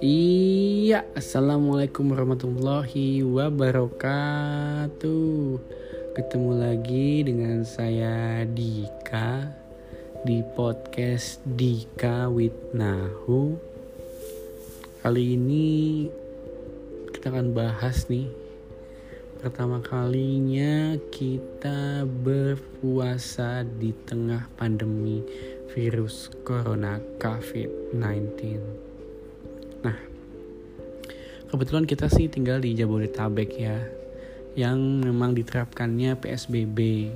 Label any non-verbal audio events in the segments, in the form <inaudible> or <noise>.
Iya, assalamualaikum warahmatullahi wabarakatuh. Ketemu lagi dengan saya Dika di podcast Dika with Nahu. Kali ini kita akan bahas nih pertama kalinya kita berpuasa di tengah pandemi virus corona COVID-19. Nah, kebetulan kita sih tinggal di Jabodetabek ya, yang memang diterapkannya PSBB,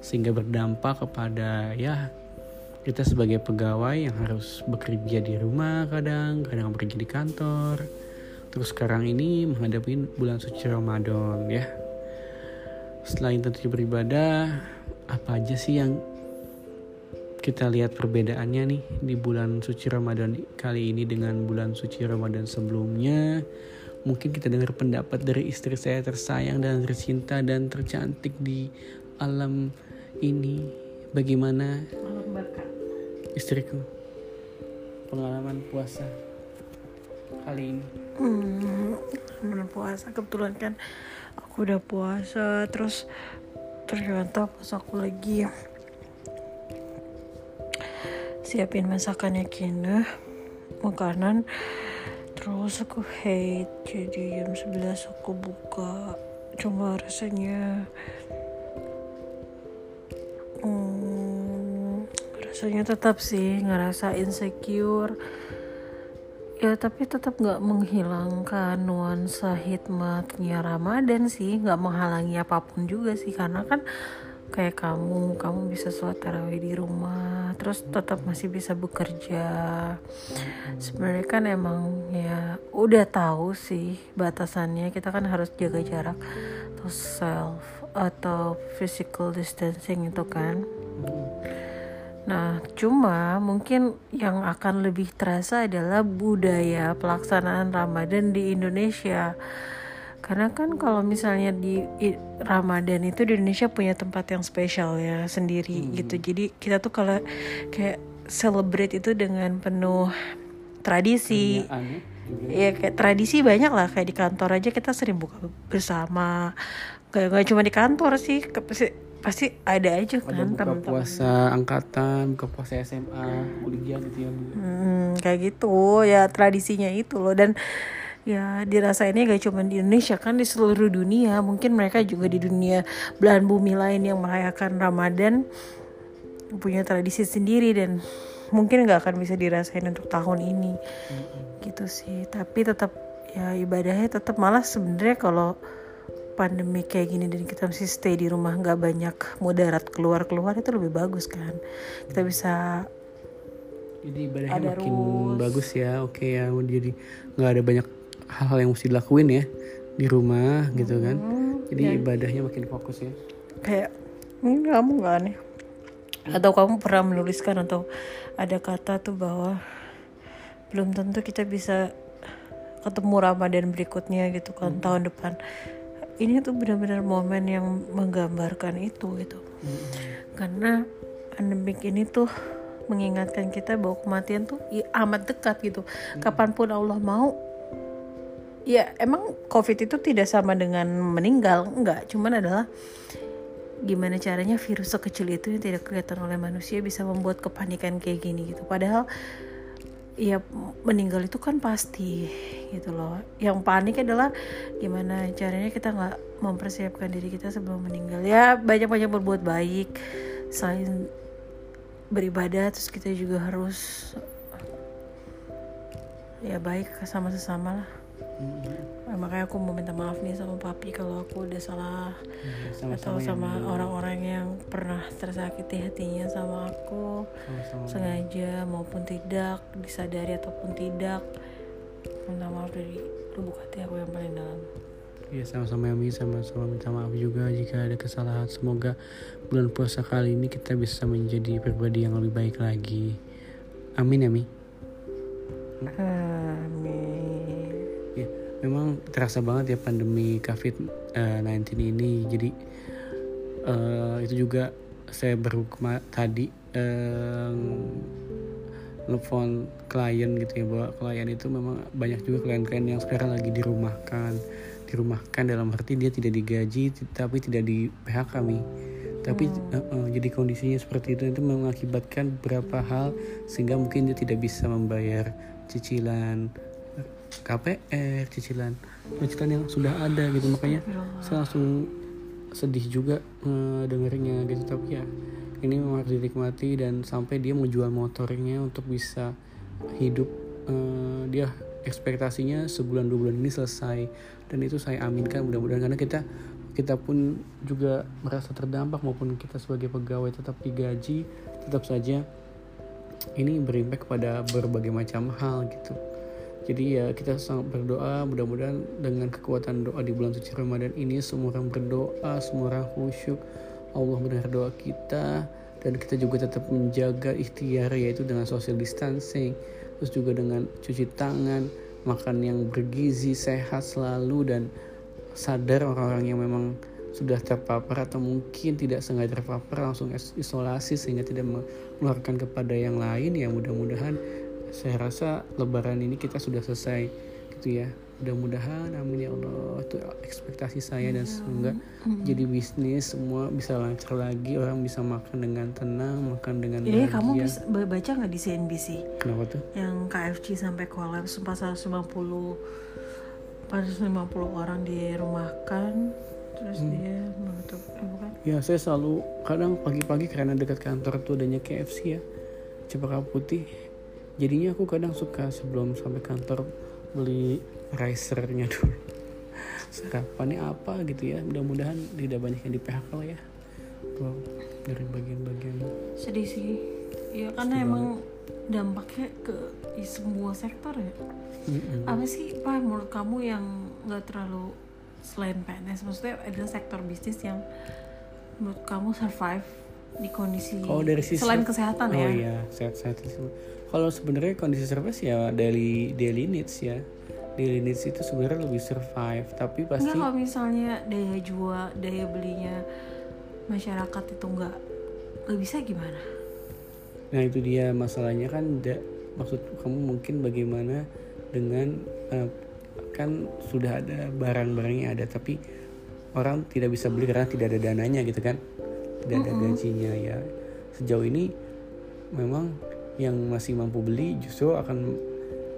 sehingga berdampak kepada ya kita sebagai pegawai yang harus bekerja di rumah kadang, kadang pergi di kantor. Terus sekarang ini menghadapi bulan suci Ramadan ya. Selain tentunya beribadah, apa aja sih yang kita lihat perbedaannya nih di bulan suci Ramadan kali ini dengan bulan suci Ramadan sebelumnya. Mungkin kita dengar pendapat dari istri saya tersayang dan tercinta dan tercantik di alam ini. Bagaimana istriku pengalaman puasa kali ini? Hmm, puasa kebetulan kan aku udah puasa terus ternyata pas aku lagi siapin masakannya Kina makanan terus aku hate jadi jam 11 aku buka cuma rasanya hmm, rasanya tetap sih ngerasa insecure ya tapi tetap nggak menghilangkan nuansa hikmatnya Ramadan sih. Nggak menghalangi apa pun juga sih. Karena kan kayak kamu kamu bisa sholat tarawih di rumah terus tetap masih bisa bekerja. Sebenarnya kan emang ya udah tahu sih batasannya. Kita kan harus jaga jarak atau self atau physical distancing itu kan nah cuma mungkin yang akan lebih terasa adalah budaya pelaksanaan Ramadan di Indonesia. Karena kan kalau misalnya di Ramadan itu di Indonesia punya tempat yang spesial ya sendiri hmm. gitu. Jadi kita tuh kalau kayak celebrate itu dengan penuh tradisi. Ya kayak tradisi banyak lah. Kayak di kantor aja kita sering buka bersama. Kayak gak cuma di kantor sih pasti ada aja kan buka temen -temen. puasa angkatan buka puasa SMA kuliah gitu ya hmm, kayak gitu. Ya tradisinya itu loh. Dan ya dirasainnya gak cuma di Indonesia kan di seluruh dunia. Mungkin mereka juga di dunia belahan bumi lain yang merayakan Ramadan punya tradisi sendiri dan mungkin gak akan bisa dirasain untuk tahun ini. Mm-hmm. gitu sih. Tapi tetap ya ibadahnya tetap. Malah sebenarnya kalau pandemi kayak gini dan kita masih stay di rumah nggak banyak mudarat keluar keluar itu lebih bagus kan kita bisa jadi ibadahnya ada makin rules. bagus ya oke ya jadi nggak ada banyak hal-hal yang mesti dilakuin ya di rumah gitu kan hmm, jadi ya. ibadahnya makin fokus ya kayak ini kamu nggak aneh atau kamu pernah menuliskan atau ada kata tuh bahwa belum tentu kita bisa ketemu Ramadan berikutnya gitu kan hmm. tahun depan ini tuh benar-benar momen yang menggambarkan itu gitu hmm. karena pandemik ini tuh mengingatkan kita bahwa kematian tuh amat dekat gitu hmm. kapan pun Allah mau ya emang covid itu tidak sama dengan meninggal enggak cuman adalah gimana caranya virus sekecil itu yang tidak kelihatan oleh manusia bisa membuat kepanikan kayak gini gitu padahal ya meninggal itu kan pasti gitu loh. Yang panik adalah gimana caranya kita nggak mempersiapkan diri kita sebelum meninggal. Ya banyak-banyak berbuat baik. Selain beribadah terus kita juga harus ya baik sama sesama lah hmm. makanya aku mau minta maaf nih sama papi kalau aku udah salah hmm, sama -sama atau sama orang-orang yang pernah tersakiti hatinya sama aku sama -sama. sengaja maupun tidak disadari ataupun tidak minta maaf dari lubuk hati aku yang paling dalam Ya sama-sama Yami sama-sama minta maaf juga jika ada kesalahan. Semoga bulan puasa kali ini kita bisa menjadi pribadi yang lebih baik lagi. Amin Yami. Amin memang terasa banget ya pandemi COVID-19 ini. Jadi uh, itu juga saya baru tadi eh, nelfon klien gitu ya bahwa klien itu memang banyak juga klien-klien yang sekarang lagi dirumahkan. Dirumahkan dalam arti dia tidak digaji tapi tidak di PHK kami tapi uh, uh, jadi kondisinya seperti itu itu mengakibatkan beberapa hal sehingga mungkin dia tidak bisa membayar cicilan KPR cicilan cicilan yang sudah ada gitu. Makanya saya langsung sedih juga uh, dengernya gitu. Tapi ya ini memang harus dinikmati dan sampai dia mau jual motornya untuk bisa hidup uh, dia ekspektasinya sebulan dua bulan ini selesai. Dan itu saya aminkan mudah-mudahan karena kita kita pun juga merasa terdampak maupun kita sebagai pegawai tetap digaji tetap saja ini berimpact kepada berbagai macam hal gitu jadi ya kita sangat berdoa mudah-mudahan dengan kekuatan doa di bulan suci Ramadan ini semua orang berdoa semua orang khusyuk. Allah mendengar doa kita dan kita juga tetap menjaga ikhtiar yaitu dengan social distancing terus juga dengan cuci tangan makan yang bergizi sehat selalu dan sadar orang-orang yang memang sudah terpapar atau mungkin tidak sengaja terpapar langsung isolasi sehingga tidak menularkan kepada yang lain. Ya mudah-mudahan saya rasa lebaran ini kita sudah selesai gitu ya. Mudah-mudahan amin ya Allah. Itu ekspektasi saya dan iya. semoga jadi bisnis semua bisa lancar lagi orang bisa makan dengan tenang makan dengan Jadi bahagia. kamu bisa baca nggak di CNBC kenapa tuh? Yang KFC sampai kolaps 450 450 orang dirumahkan terus hmm. dia menutup eh, bukan ya saya selalu kadang pagi-pagi karena dekat kantor tuh adanya KFC ya Cepaka Putih jadinya aku kadang suka sebelum sampai kantor beli risernya dulu. Sarapannya apa gitu ya? Mudah-mudahan tidak banyak yang di PHK lah ya. Wow, dari bagian-bagian. Sedih sih. Ya karena sedih emang banget. dampaknya ke di semua sektor ya. Mm-hmm. apa sih pak menurut kamu yang nggak terlalu selain PNS maksudnya ada sektor bisnis yang menurut kamu survive di kondisi oh, dari sisi, selain kesehatan oh, ya? oh iya sehat sehat kalau sebenarnya kondisi survive ya daily daily needs ya. Daily needs itu sebenarnya lebih survive tapi pasti Enggak kalau misalnya daya jual daya belinya masyarakat itu enggak nggak bisa gimana? Nah itu dia masalahnya kan da, maksud kamu mungkin bagaimana dengan uh, kan sudah ada barang-barangnya ada tapi orang tidak bisa beli karena tidak ada dananya gitu kan? Tidak ada gajinya ya. Sejauh ini memang yang masih mampu beli justru akan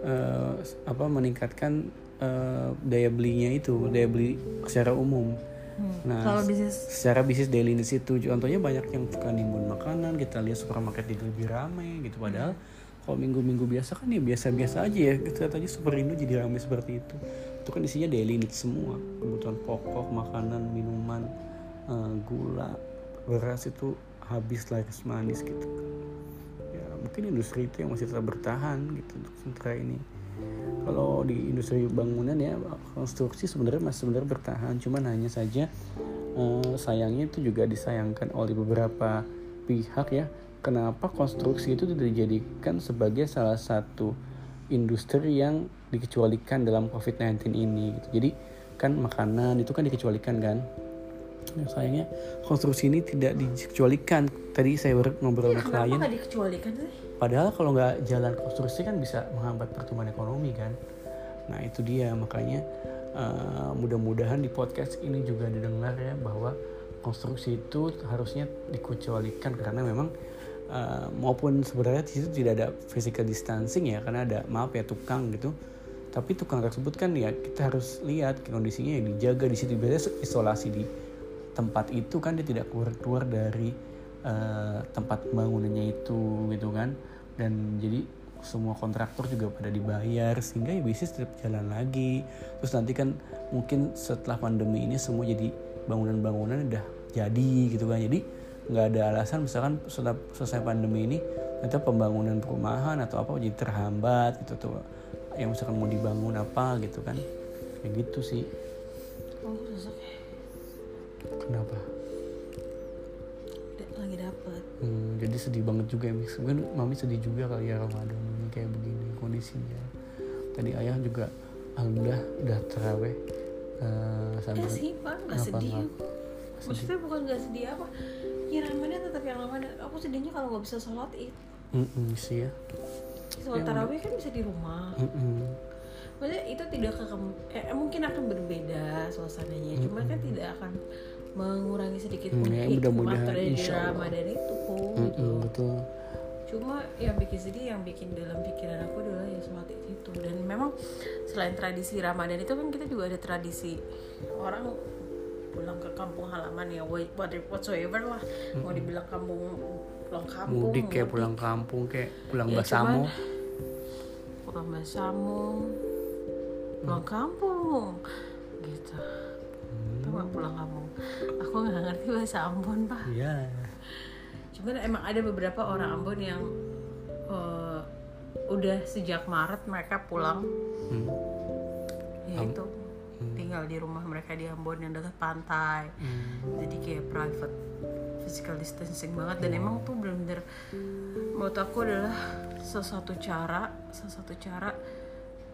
uh, apa meningkatkan uh, daya belinya itu daya beli secara umum. Hmm. nah kalau bisnis secara bisnis daily needs itu contohnya banyak yang suka nimbun makanan kita lihat supermarket itu lebih ramai gitu. Padahal kalau minggu-minggu biasa kan ya biasa-biasa aja ya. Kita tadi Superindo jadi ramai seperti itu. Itu kan isinya daily needs semua. Kebutuhan pokok makanan minuman uh, gula beras itu habis lagi manis gitu mungkin industri itu yang masih tetap bertahan gitu untuk sementara ini. Kalau di industri bangunan ya konstruksi sebenarnya masih sebenarnya bertahan. Cuman hanya saja eh, sayangnya itu juga disayangkan oleh beberapa pihak ya kenapa konstruksi itu tidak dijadikan sebagai salah satu industri yang dikecualikan dalam COVID-19 ini gitu. jadi kan makanan itu kan dikecualikan kan Nah, sayangnya konstruksi ini tidak dikecualikan. Tadi saya ngobrol sama klien. Kenapa dikecualikan sih? Padahal kalau nggak jalan konstruksi kan bisa menghambat pertumbuhan ekonomi kan. Nah itu dia makanya uh, mudah-mudahan di podcast ini juga didengar ya bahwa konstruksi itu harusnya dikecualikan karena memang uh, maupun sebenarnya di situ tidak ada physical distancing ya karena ada maaf ya tukang gitu tapi tukang tersebut kan ya kita harus lihat kondisinya yang dijaga di situ biasanya isolasi di tempat itu kan dia tidak keluar keluar dari uh, tempat bangunannya itu gitu kan. Dan jadi semua kontraktor juga pada dibayar sehingga ya bisnis tetap jalan lagi. Terus nanti kan mungkin setelah pandemi ini semua jadi bangunan-bangunan udah jadi gitu kan. Jadi nggak ada alasan misalkan setelah selesai pandemi ini ternyata pembangunan perumahan atau apa jadi terhambat gitu tuh yang misalkan mau dibangun apa gitu kan. Kayak gitu sih. Oh, Kenapa? Lagi dapet. Hmm, jadi sedih banget juga ya. Mungkin mami sedih juga kali ya Ramadan ini kayak begini kondisinya. Tadi ayah juga alhamdulillah udah teraweh. Uh, sambil sih pak, nggak sedih. Apa? Maksudnya bukan nggak sedih apa? ya ramadan tetap yang ramadan aku sedihnya kalau nggak bisa sholat id Mm-mm, sih ya sholat tarawih kan bisa di rumah Mm-mm. Maksudnya itu tidak akan eh, mungkin akan berbeda suasananya. Cuma kan tidak akan mengurangi sedikit pun Hmm, ya, hikmah mudah-mudahan, dari insya Allah. ramadan itu Mm-mm, betul. Cuma yang bikin sedih yang bikin dalam pikiran aku adalah ya sholat itu dan memang selain tradisi ramadan itu kan kita juga ada tradisi orang pulang ke kampung halaman ya what- whatsoever lah. Mau dibilang kampung pulang kampung mudik kayak mudik, pulang kampung kayak pulang Ya, basamo pulang Basamung pulang kampung. Gitu. Tau gak pulang kampung. Aku nggak ngerti bahasa Ambon pak. Iya. Cuman emang ada beberapa orang Ambon yang eh, udah sejak Maret mereka pulang. Hmm. ya itu. tinggal di rumah mereka di Ambon yang dekat pantai. Hmm. jadi kayak private physical distancing banget. Dan emang tuh bener-bener menurut aku adalah sesuatu cara sesuatu cara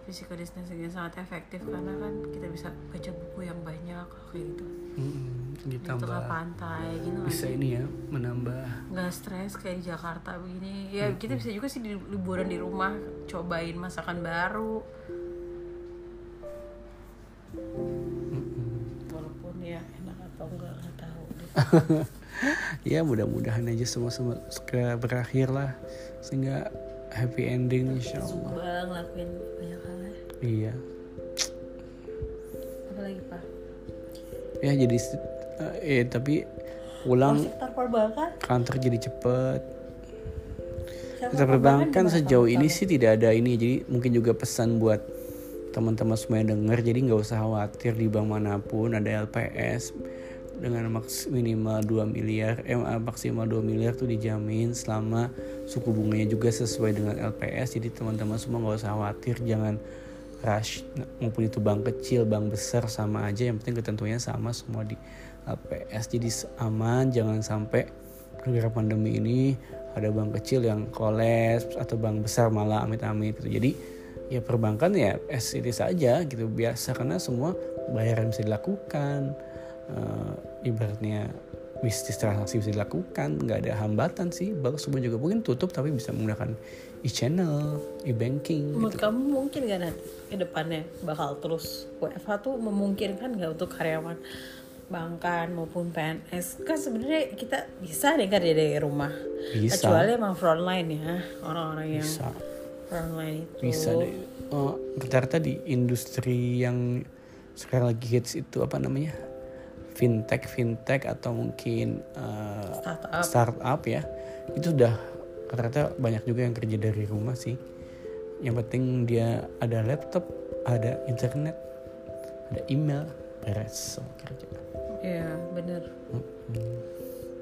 physical distancing yang sangat efektif karena kan kita bisa baca buku yang banyak kayak gitu. Mm-mm, di ditambah tengah pantai gitu bisa lagi ini ya menambah nggak stres kayak di Jakarta begini. Ya kita bisa juga sih di liburan di rumah cobain masakan baru. Walaupun ya enak atau enggak nggak tahu <laughs> ya mudah-mudahan aja semua semua segera berakhir lah sehingga happy ending insya Allah Sumbang ngelakuin banyak hal ya. iya. Apa lagi pak? Ya jadi eh, eh tapi pulang perbankan kantor jadi cepet. Sektor Sektor perbankan sejauh ini sih tidak ada ini jadi mungkin juga pesan buat teman-teman semua yang denger jadi nggak usah khawatir di bank mana pun ada LPS dengan maks minimal 2 miliar eh ma- maksimal 2 miliar tuh dijamin selama suku bunganya juga sesuai dengan LPS jadi teman-teman semua nggak usah khawatir jangan rush maupun itu bank kecil bank besar sama aja yang penting ketentuannya sama semua di LPS jadi aman jangan sampai gara-gara pandemi ini ada bank kecil yang kolaps atau bank besar malah amit-amit gitu. Jadi ya perbankan ya as saja gitu biasa karena semua bayaran bisa dilakukan eh, ibaratnya bisnis transaksi bisa dilakukan nggak ada hambatan sih. Bank semua juga mungkin tutup tapi bisa menggunakan e-channel e-banking menurut gitu. kamu mungkin gak nanti ke depannya bakal terus WFH tuh memungkinkan nggak untuk karyawan bankan maupun PNS kan sebenarnya kita bisa deh kerja dari rumah. Bisa. kecuali emang frontline ya orang-orang yang bisa. frontline itu. Bisa deh. Oh, rata-rata di industri yang sekarang lagi hits itu apa namanya fintech fintech atau mungkin uh, startup. startup ya itu udah rata-rata banyak juga yang kerja dari rumah sih. Yang penting dia ada laptop ada internet ada email beres semua kerja. Ya bener. Mm-mm.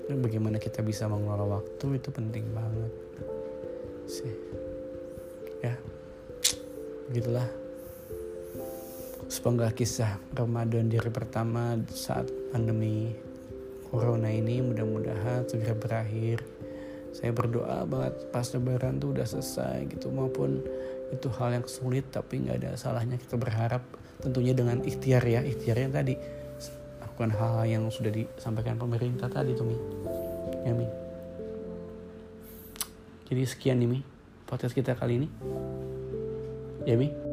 Dan bagaimana kita bisa mengelola waktu itu penting banget sih. Ya begitulah sepenggal kisah Ramadan hari pertama saat pandemi corona ini mudah-mudahan segera berakhir. Saya berdoa banget pas lebaran tuh udah selesai gitu maupun itu hal yang sulit tapi nggak ada salahnya kita berharap. Tentunya dengan ikhtiar ya ikhtiar yang tadi. Lakukan hal yang sudah disampaikan pemerintah tadi tuh Mi ya Mi. Jadi sekian nih Mi podcast kita kali ini. Ya Mi